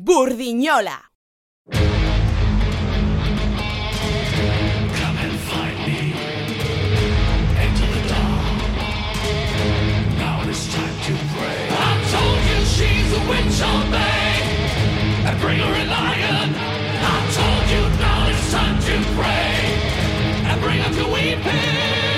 Burdinola. Bring her a lion. I told you now it's time to pray and bring her to weeping.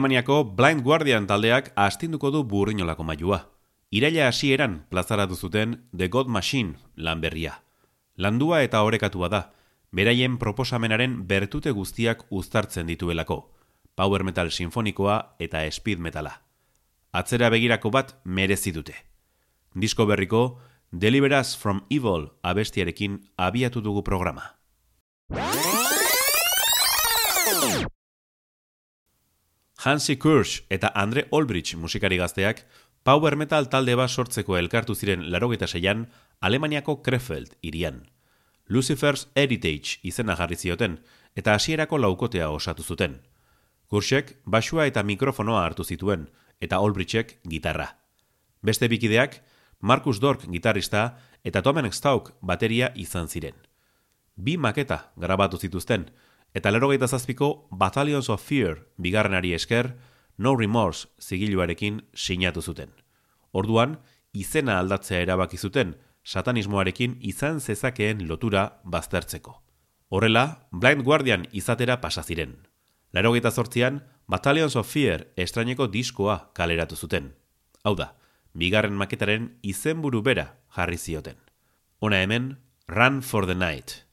Alemaniako Blind Guardian taldeak astinduko du burrinolako mailua. Iraila hasieran plazaratu zuten The God Machine lan berria. Landua eta orekatua da, beraien proposamenaren bertute guztiak uztartzen dituelako, power metal sinfonikoa eta speed metala. Atzera begirako bat merezi dute. Disko berriko, Deliver Us From Evil abestiarekin abiatu dugu programa. Hansi Kirsch eta Andre Olbrich musikari gazteak power metal talde bat sortzeko elkartu ziren larogeta seian Alemaniako Krefeld irian. Lucifer's Heritage izena jarri zioten eta hasierako laukotea osatu zuten. Kirschek basua eta mikrofonoa hartu zituen eta Olbrichek gitarra. Beste bikideak Markus Dork gitarrista eta Tomen Stauk bateria izan ziren. Bi maketa grabatu zituzten, eta lerogeita zazpiko Battalions of Fear bigarrenari esker No Remorse zigiluarekin sinatu zuten. Orduan, izena aldatzea erabaki zuten satanismoarekin izan zezakeen lotura baztertzeko. Horrela, Blind Guardian izatera pasa ziren. Lerogeita zortzian, Battalions of Fear estraineko diskoa kaleratu zuten. Hau da, bigarren maketaren izenburu bera jarri zioten. Ona hemen, Run for the Night.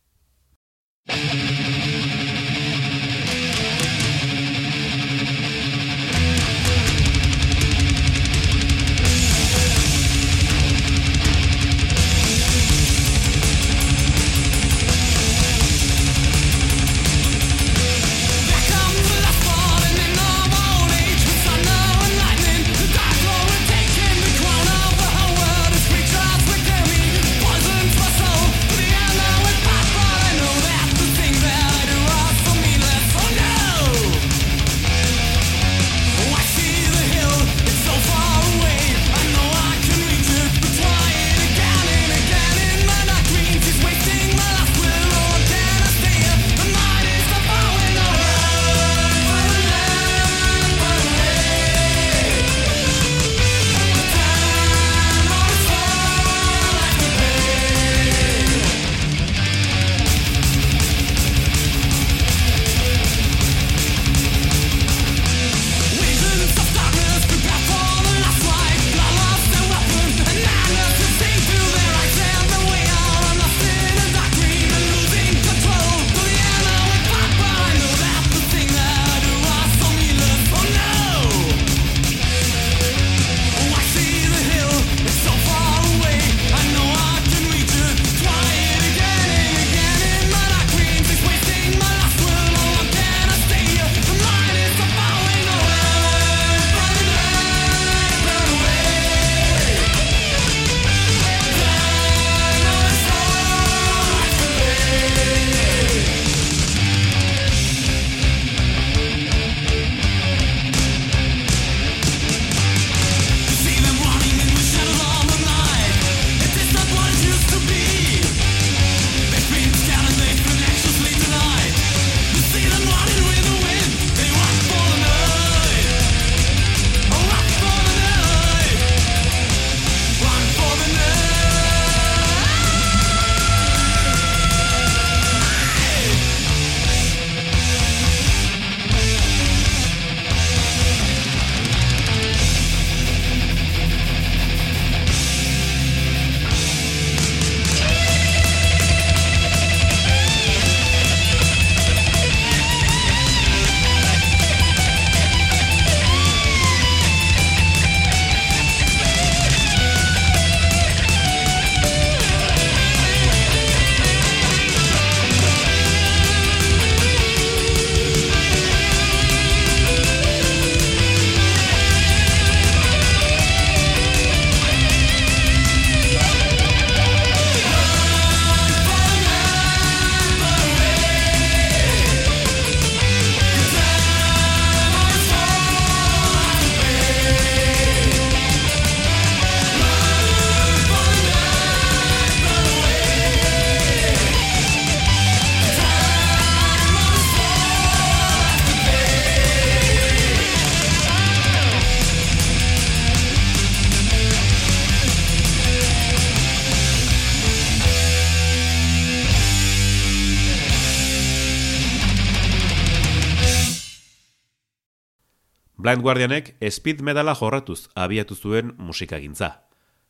Blind Guardianek speed medala jorratuz abiatu zuen musikagintza.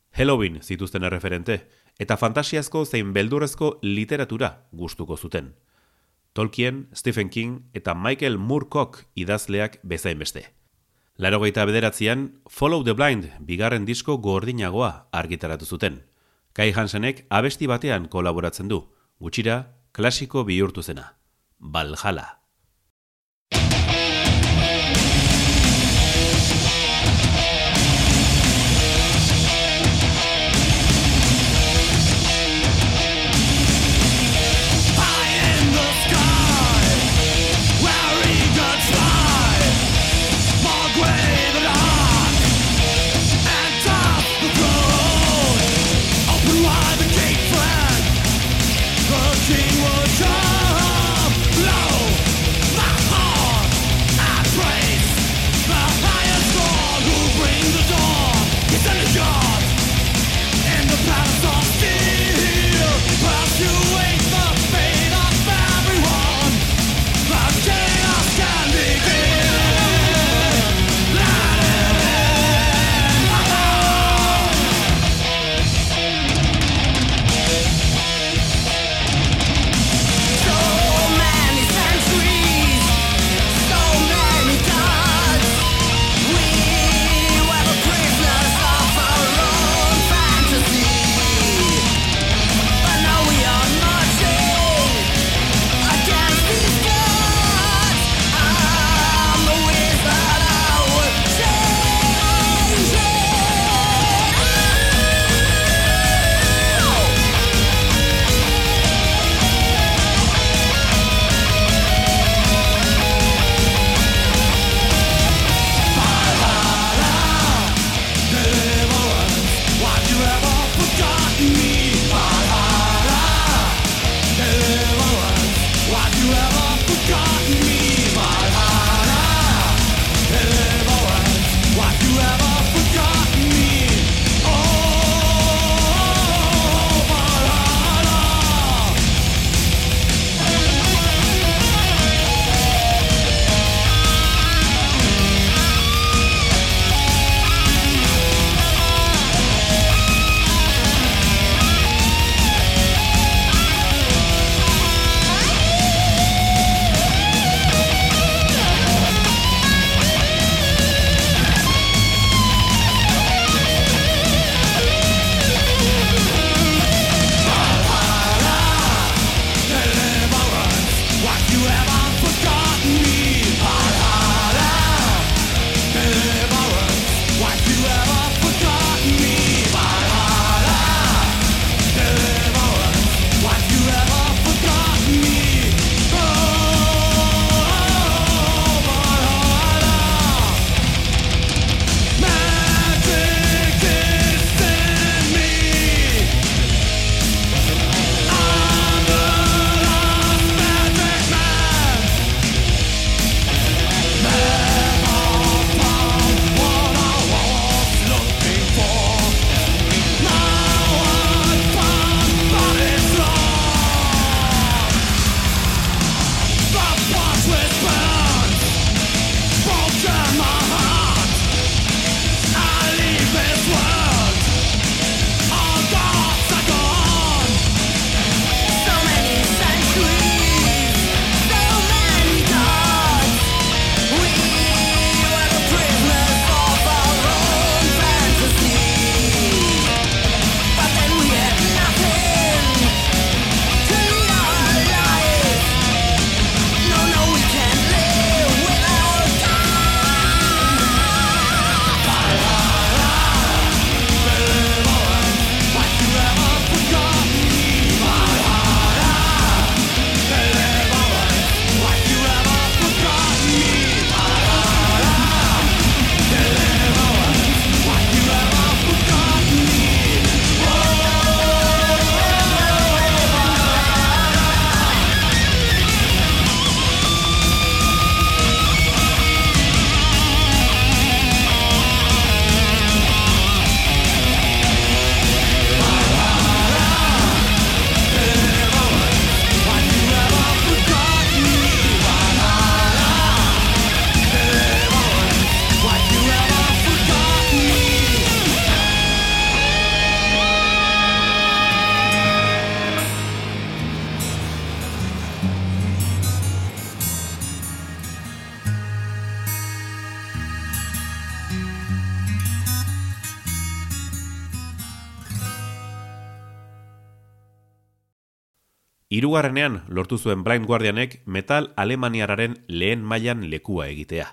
Halloween zituzten erreferente, eta fantasiazko zein beldurrezko literatura gustuko zuten. Tolkien, Stephen King eta Michael Moorcock idazleak bezain beste. Larogeita bederatzean, Follow the Blind bigarren disko gordinagoa argitaratu zuten. Kai Hansenek abesti batean kolaboratzen du, gutxira klasiko bihurtu zena. Valhalla. Hirugarrenean lortu zuen Blind Guardianek metal alemaniararen lehen mailan lekua egitea.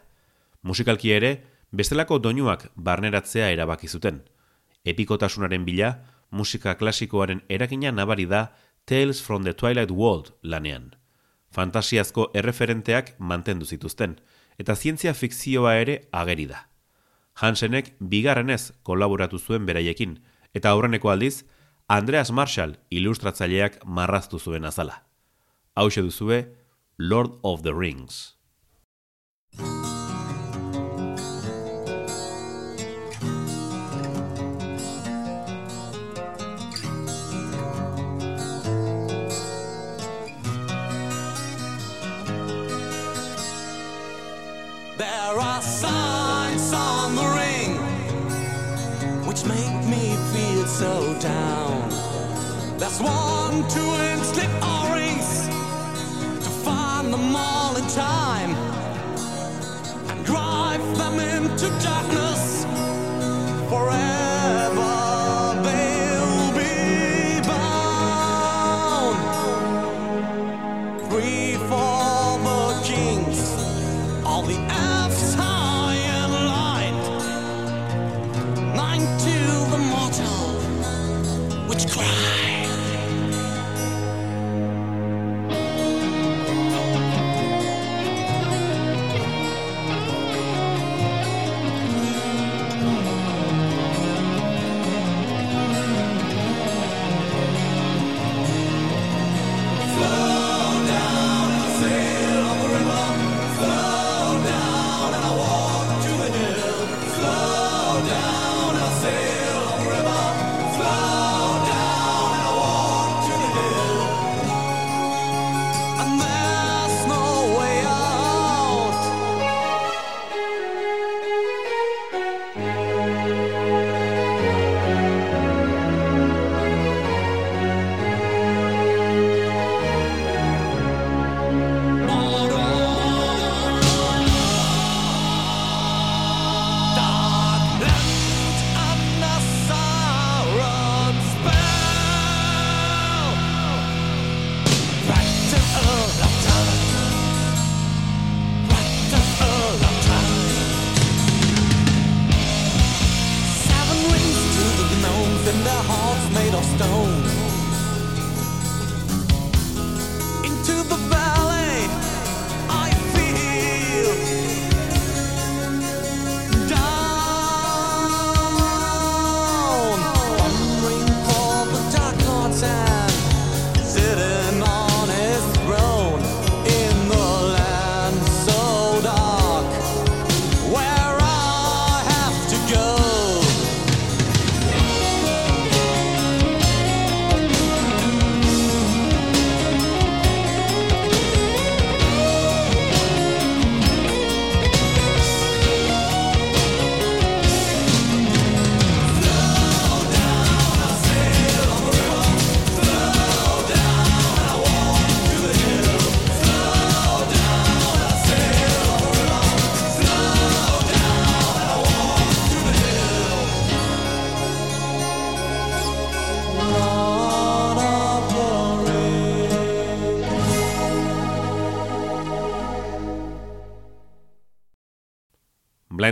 Musikalki ere, bestelako doinuak barneratzea erabaki zuten. Epikotasunaren bila, musika klasikoaren erakina nabari da Tales from the Twilight World lanean. Fantasiazko erreferenteak mantendu zituzten, eta zientzia fikzioa ere ageri da. Hansenek bigarrenez kolaboratu zuen beraiekin, eta aurreneko aldiz, Andreas Marshall ilustratzaileak marraztu zuen azala. Hau duzue, Lord of the Rings. So down. There's one, two, and slip our rings to find them all in time and drive them into darkness stone.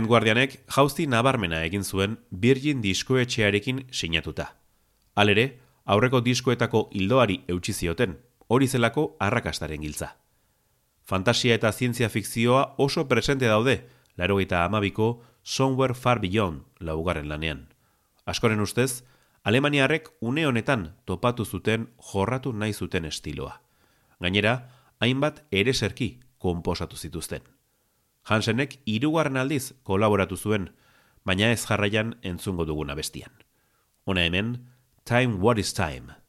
Blind Guardianek jauzi nabarmena egin zuen Virgin diskoetxearekin sinatuta. Halere, aurreko diskoetako hildoari eutsi zioten, hori zelako arrakastaren giltza. Fantasia eta zientzia fikzioa oso presente daude, larogeita amabiko Somewhere Far Beyond laugarren lanean. Askoren ustez, Alemaniarrek une honetan topatu zuten jorratu nahi zuten estiloa. Gainera, hainbat ere serki konposatu zituzten. Hansenek hirugarren aldiz kolaboratu zuen, baina ez jarraian entzungo duguna bestian. Hona hemen, Time What is Time.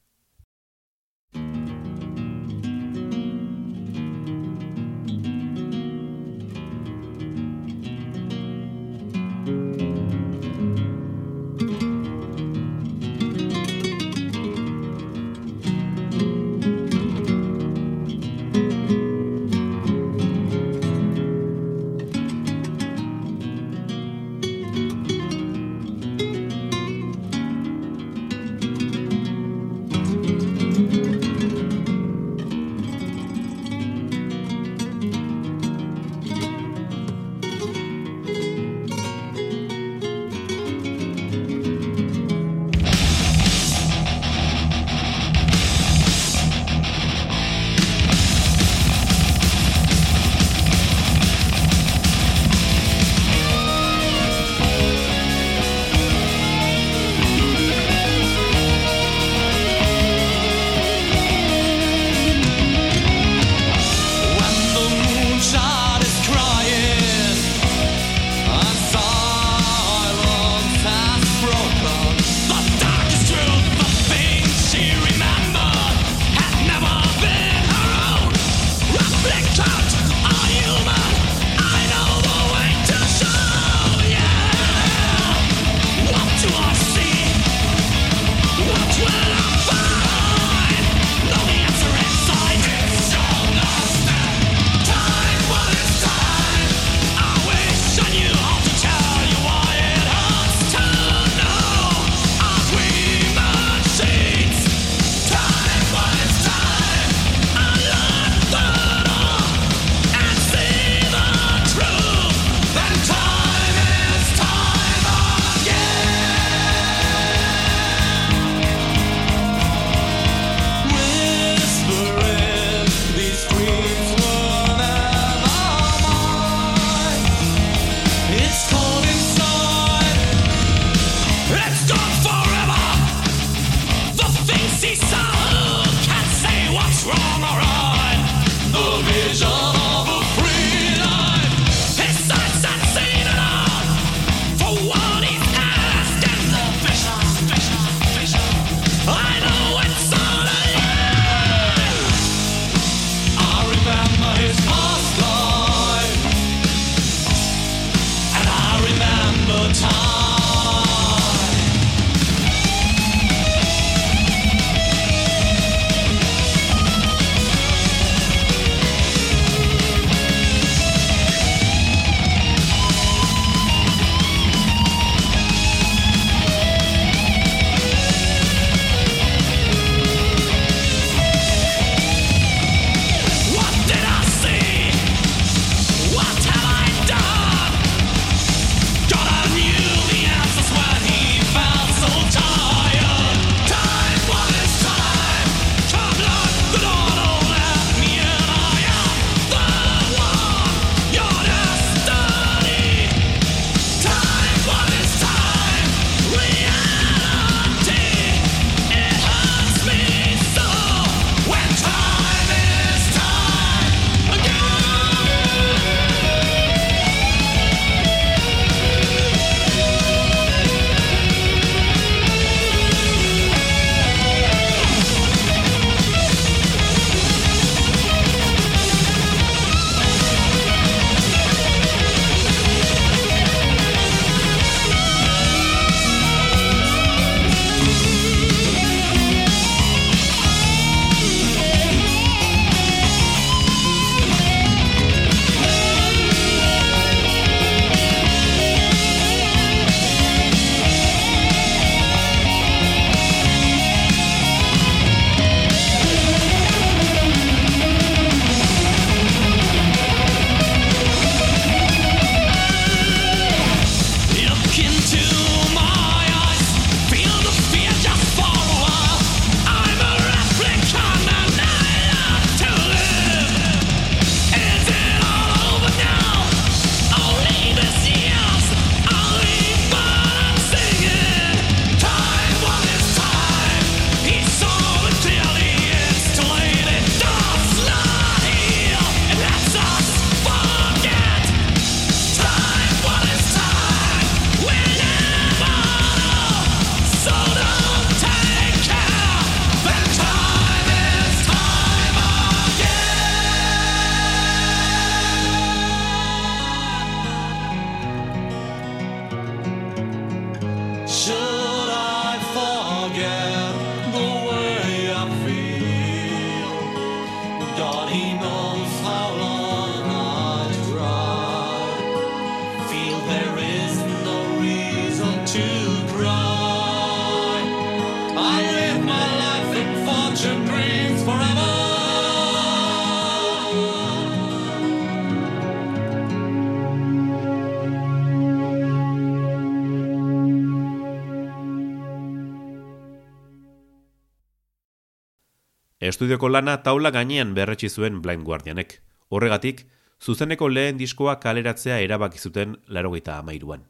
Estudioko lana taula gainean berretsi zuen Blind Guardianek. Horregatik, zuzeneko lehen diskoa kaleratzea erabaki zuten larogeita amairuan.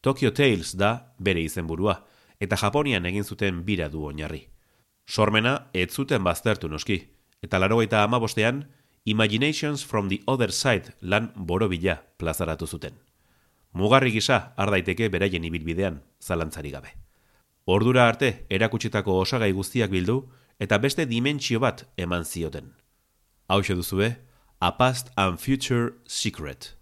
Tokyo Tales da bere izenburua, eta Japonian egin zuten bira du oinarri. Sormena ez zuten baztertu noski, eta larogeita amabostean, Imaginations from the Other Side lan borobila plazaratu zuten. Mugarri gisa ardaiteke beraien ibilbidean, zalantzari gabe. Ordura arte erakutsitako osagai guztiak bildu, eta beste dimentsio bat eman zioten. Hau duzue, eh? A Past and Future Secret –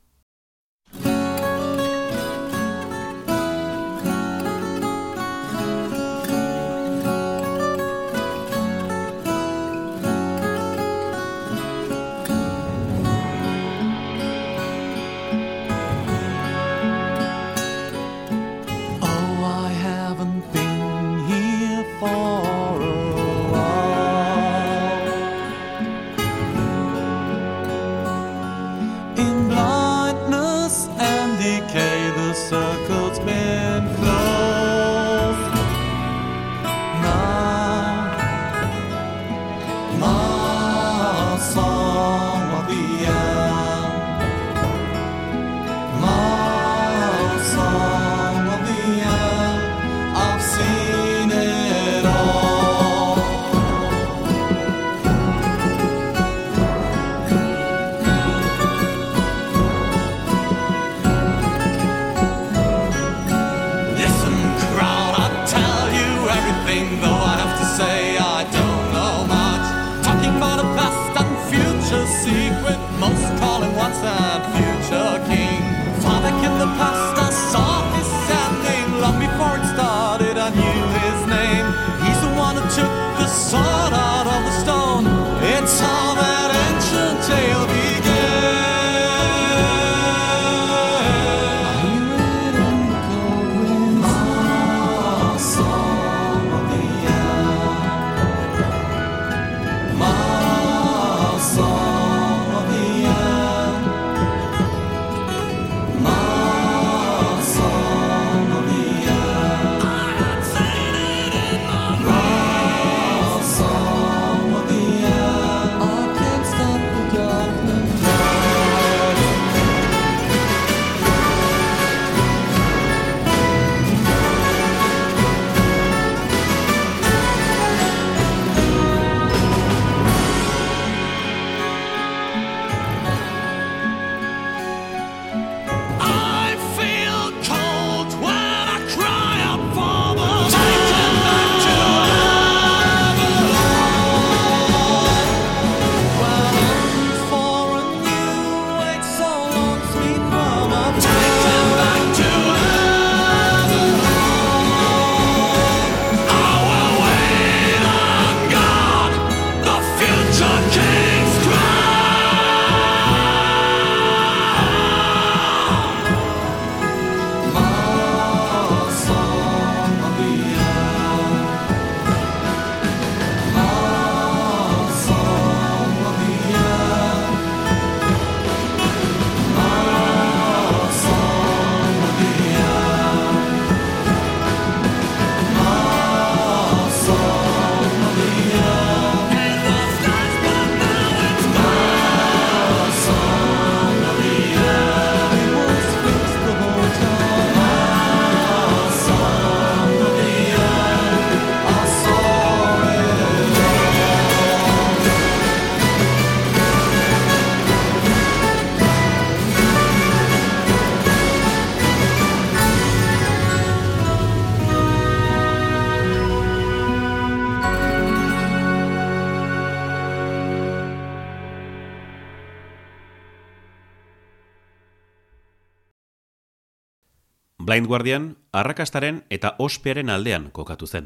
Blind Guardian, arrakastaren eta ospearen aldean kokatu zen.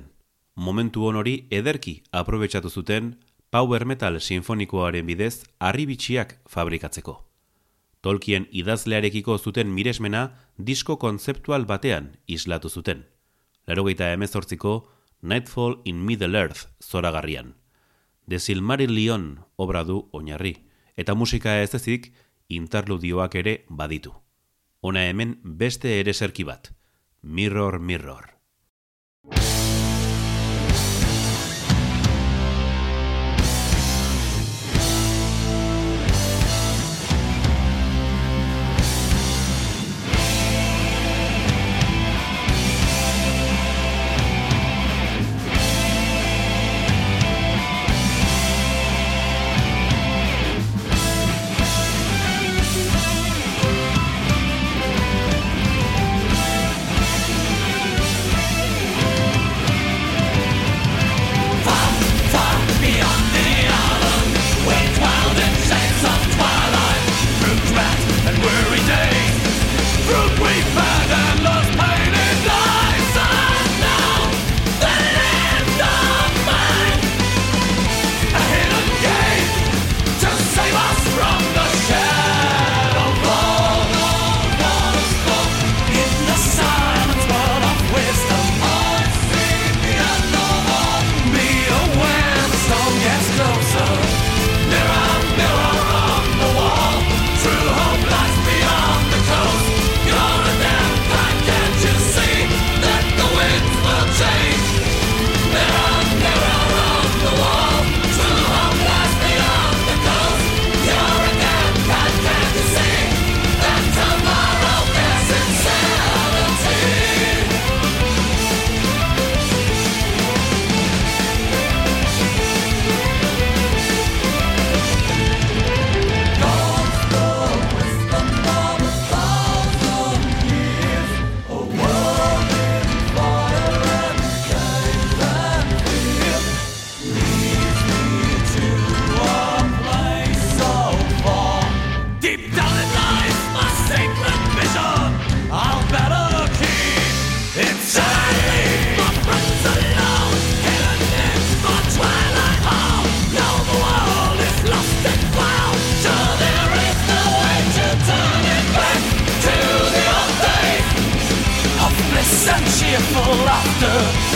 Momentu hon hori ederki aprobetsatu zuten power metal sinfonikoaren bidez harribitxiak fabrikatzeko. Tolkien idazlearekiko zuten miresmena disko kontzeptual batean islatu zuten. Larogeita emezortziko Nightfall in Middle Earth zoragarrian. The Silmarillion obra du oinarri, eta musika ez ezik interludioak ere baditu. Ona hemen beste ere serki bat. Mirror, mirror.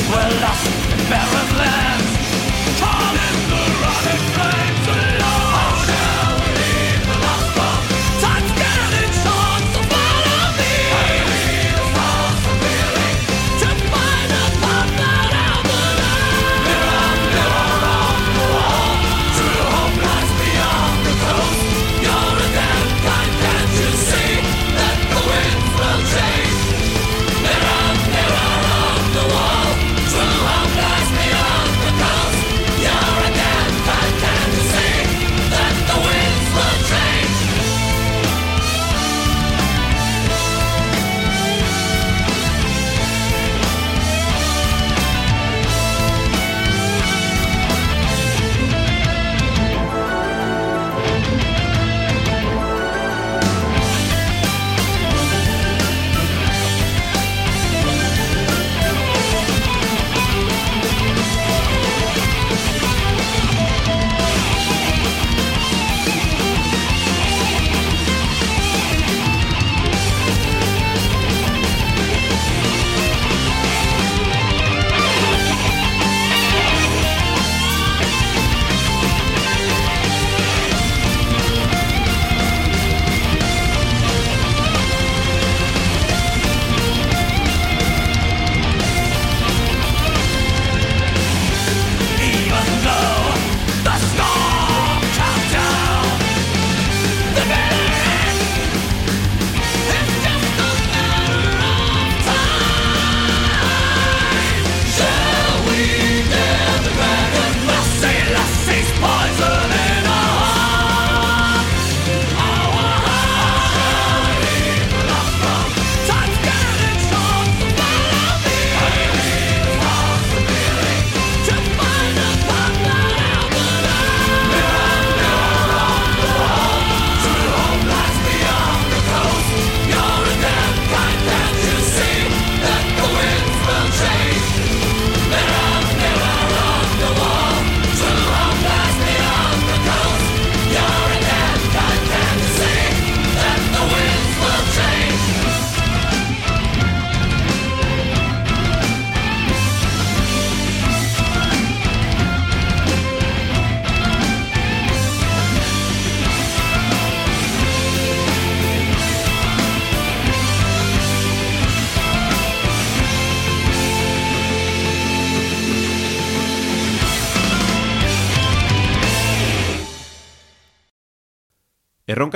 We're lost, barren land.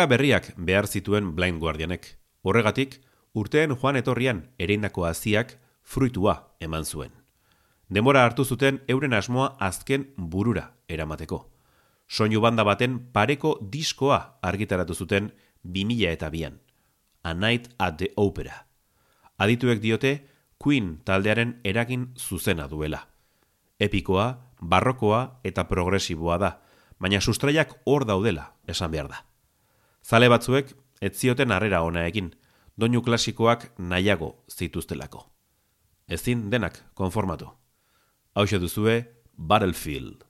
Erronka berriak behar zituen Blind Guardianek. Horregatik, urteen joan etorrian ereindako haziak fruitua eman zuen. Demora hartu zuten euren asmoa azken burura eramateko. Soinu banda baten pareko diskoa argitaratu zuten 2000 eta bian. A Night at the Opera. Adituek diote, Queen taldearen eragin zuzena duela. Epikoa, barrokoa eta progresiboa da, baina sustraiak hor daudela, esan behar da. Zale batzuek, ez zioten harrera ona egin, doinu klasikoak nahiago zituztelako. Ezin denak konformatu. Hau duzue Battlefield.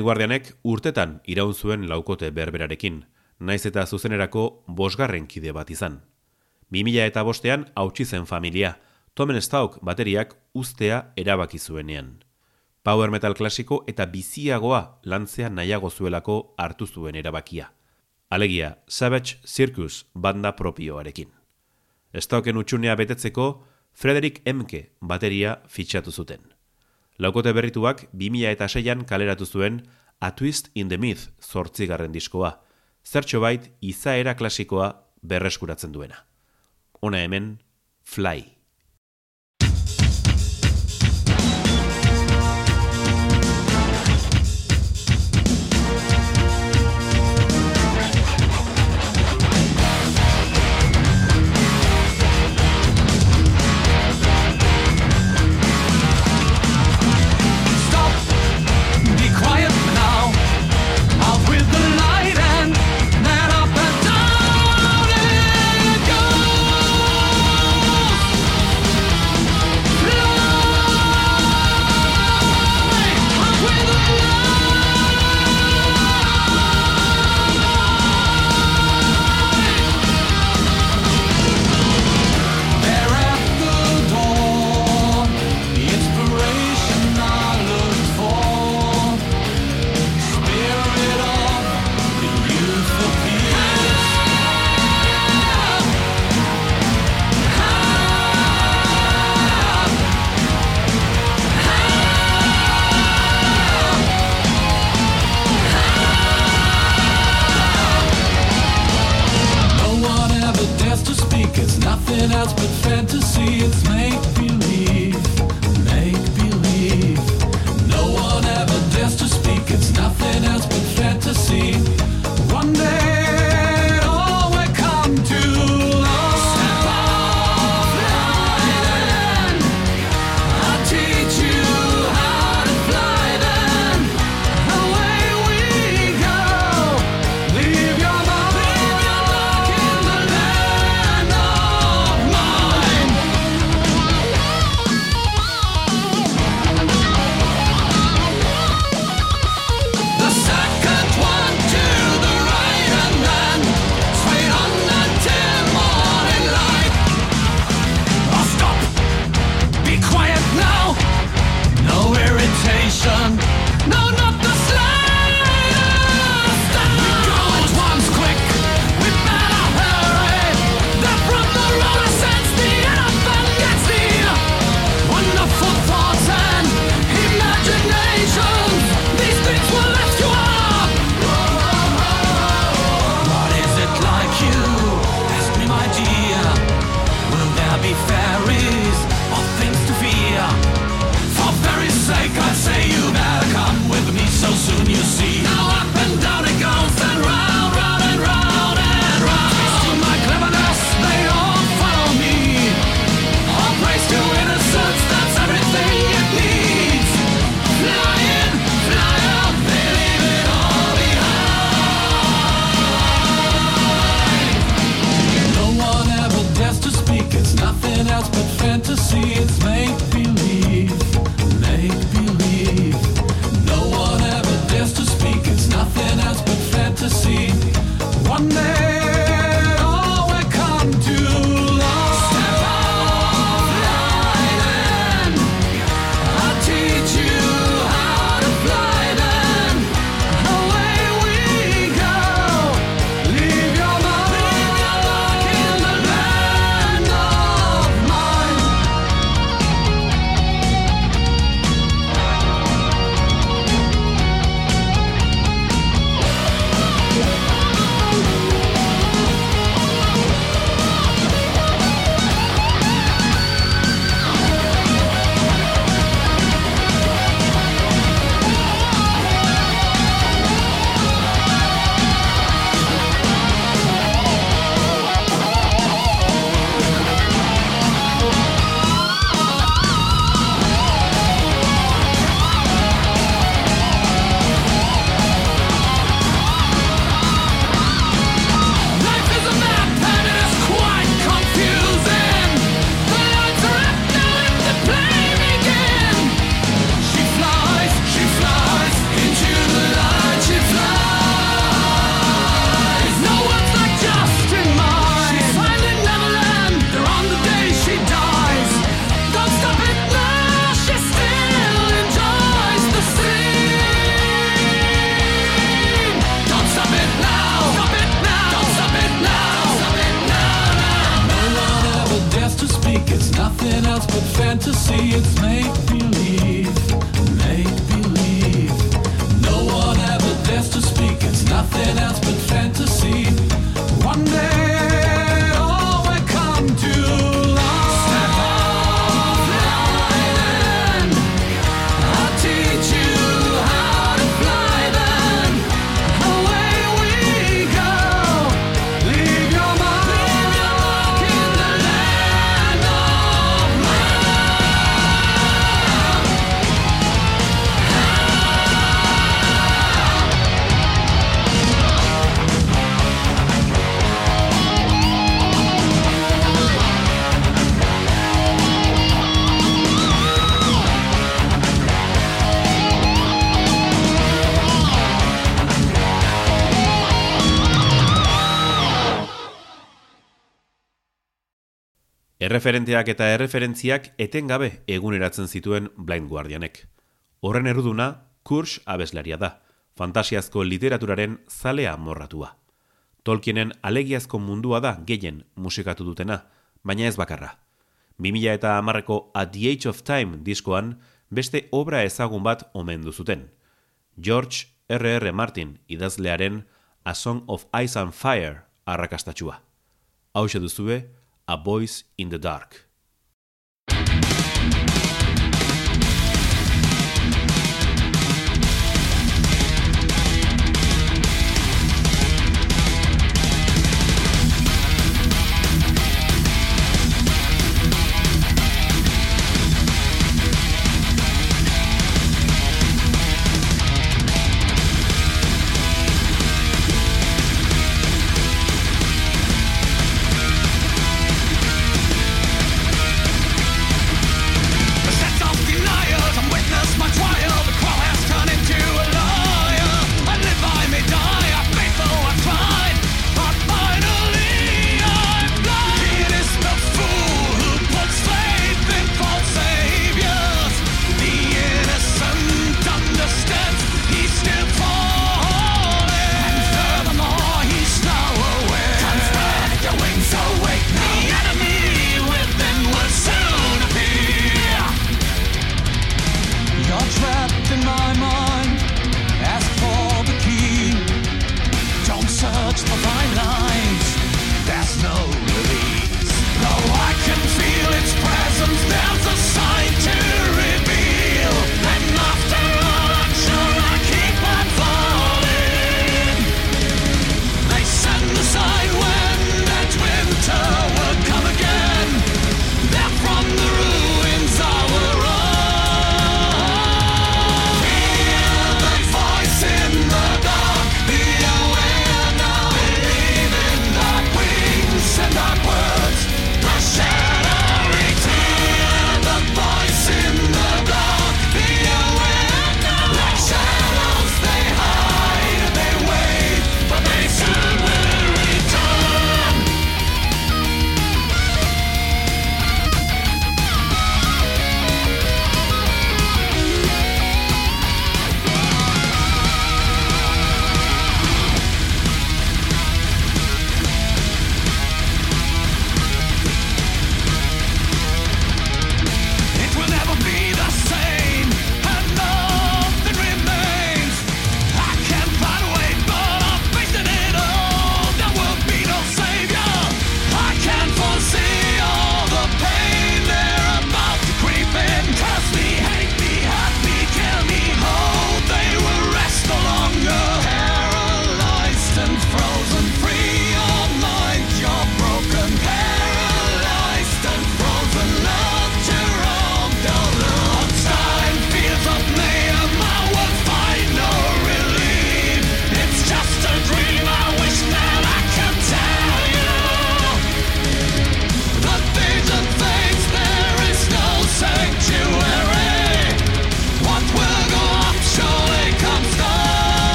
Blind Guardianek urtetan iraun zuen laukote berberarekin, naiz eta zuzenerako bosgarren kide bat izan. 2000 eta bostean hautsi zen familia, Tomen Stauk bateriak ustea erabaki zuenean. Power metal klasiko eta biziagoa lantzea nahiago zuelako hartu zuen erabakia. Alegia, Savage Circus banda propioarekin. Stauken utxunea betetzeko, Frederick Emke bateria fitxatu zuten. Laukote berrituak 2000 eta seian kaleratu zuen A Twist in the Myth zortzigarren diskoa, zertxo bait izaera klasikoa berreskuratzen duena. Ona hemen, Fly. Erreferenteak eta erreferentziak etengabe eguneratzen zituen Blind Guardianek. Horren eruduna, Kurs abeslaria da, fantasiazko literaturaren zalea morratua. Tolkienen alegiazko mundua da gehien musikatu dutena, baina ez bakarra. 2000 eta amarreko At the Age of Time diskoan beste obra ezagun bat omen zuten. George R.R. Martin idazlearen A Song of Ice and Fire arrakastatxua. Hau duzue, A Voice in the Dark.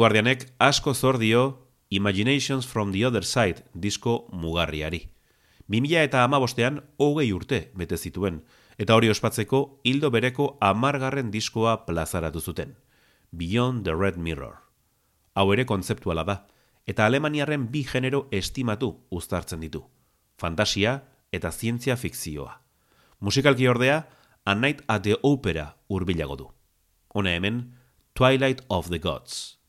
Guardianek asko zor dio Imaginations from the Other Side disko mugarriari. 2000 eta amabostean hogei urte bete zituen, eta hori ospatzeko hildo bereko amargarren diskoa plazaratu zuten. Beyond the Red Mirror. Hau ere kontzeptuala da, eta Alemaniarren bi genero estimatu uztartzen ditu. Fantasia eta zientzia fikzioa. Musikalki ordea, A Night at the Opera urbilago du. Hone hemen, Twilight of the Gods.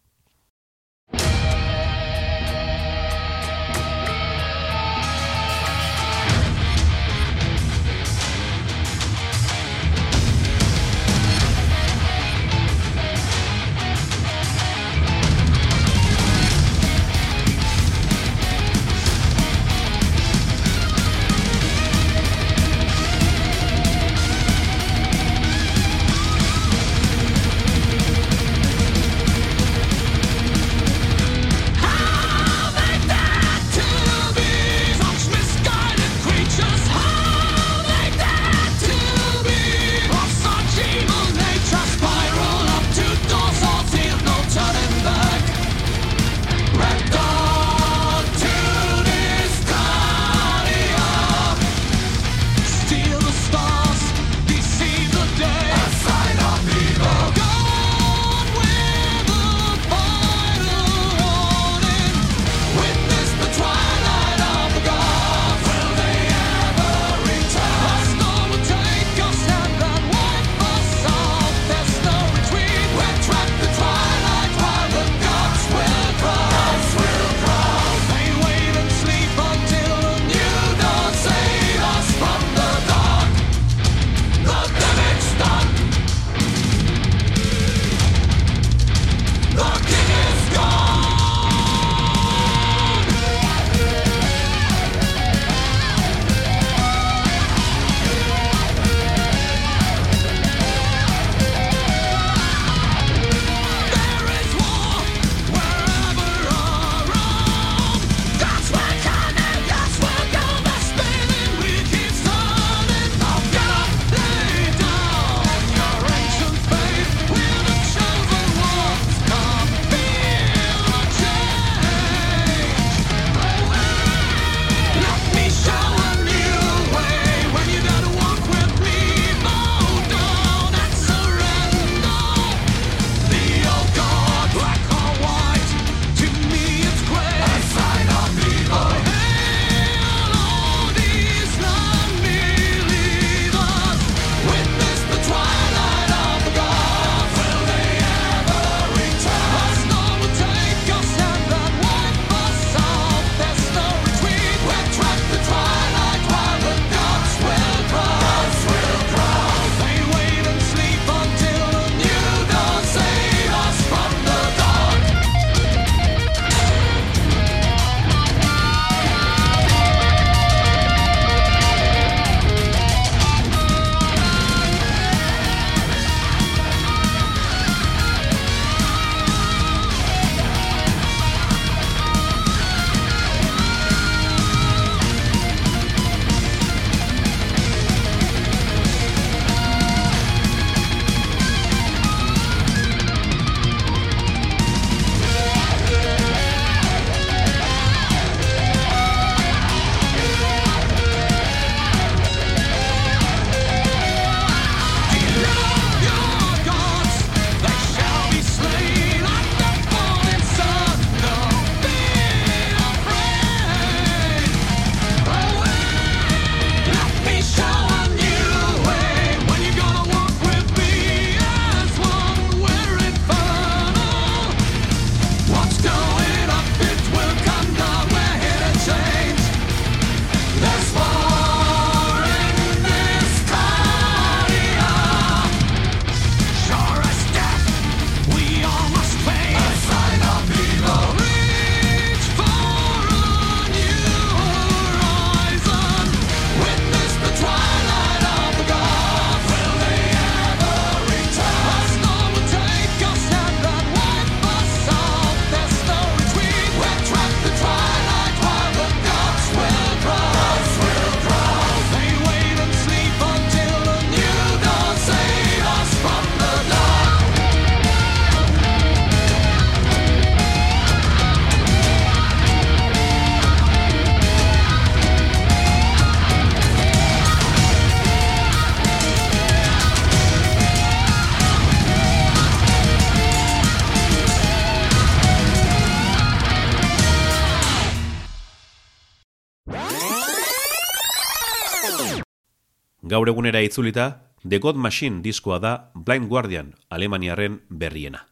Gaur egunera itzulita, The God Machine diskoa da Blind Guardian Alemaniaren berriena.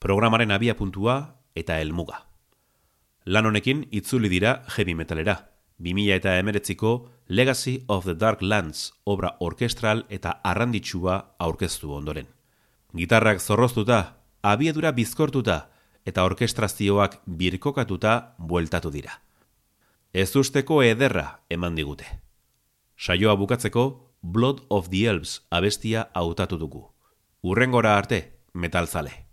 Programaren abia puntua eta helmuga. Lan honekin itzuli dira heavy metalera. 2000 eta emeretziko Legacy of the Dark Lands obra orkestral eta arranditsua aurkeztu ondoren. Gitarrak zorroztuta, abiedura bizkortuta eta orkestrazioak birkokatuta bueltatu dira. Ez usteko ederra eman digute. Saioa bukatzeko Blood of the Elves abestia hautatu dugu. Urrengora arte, metalzale.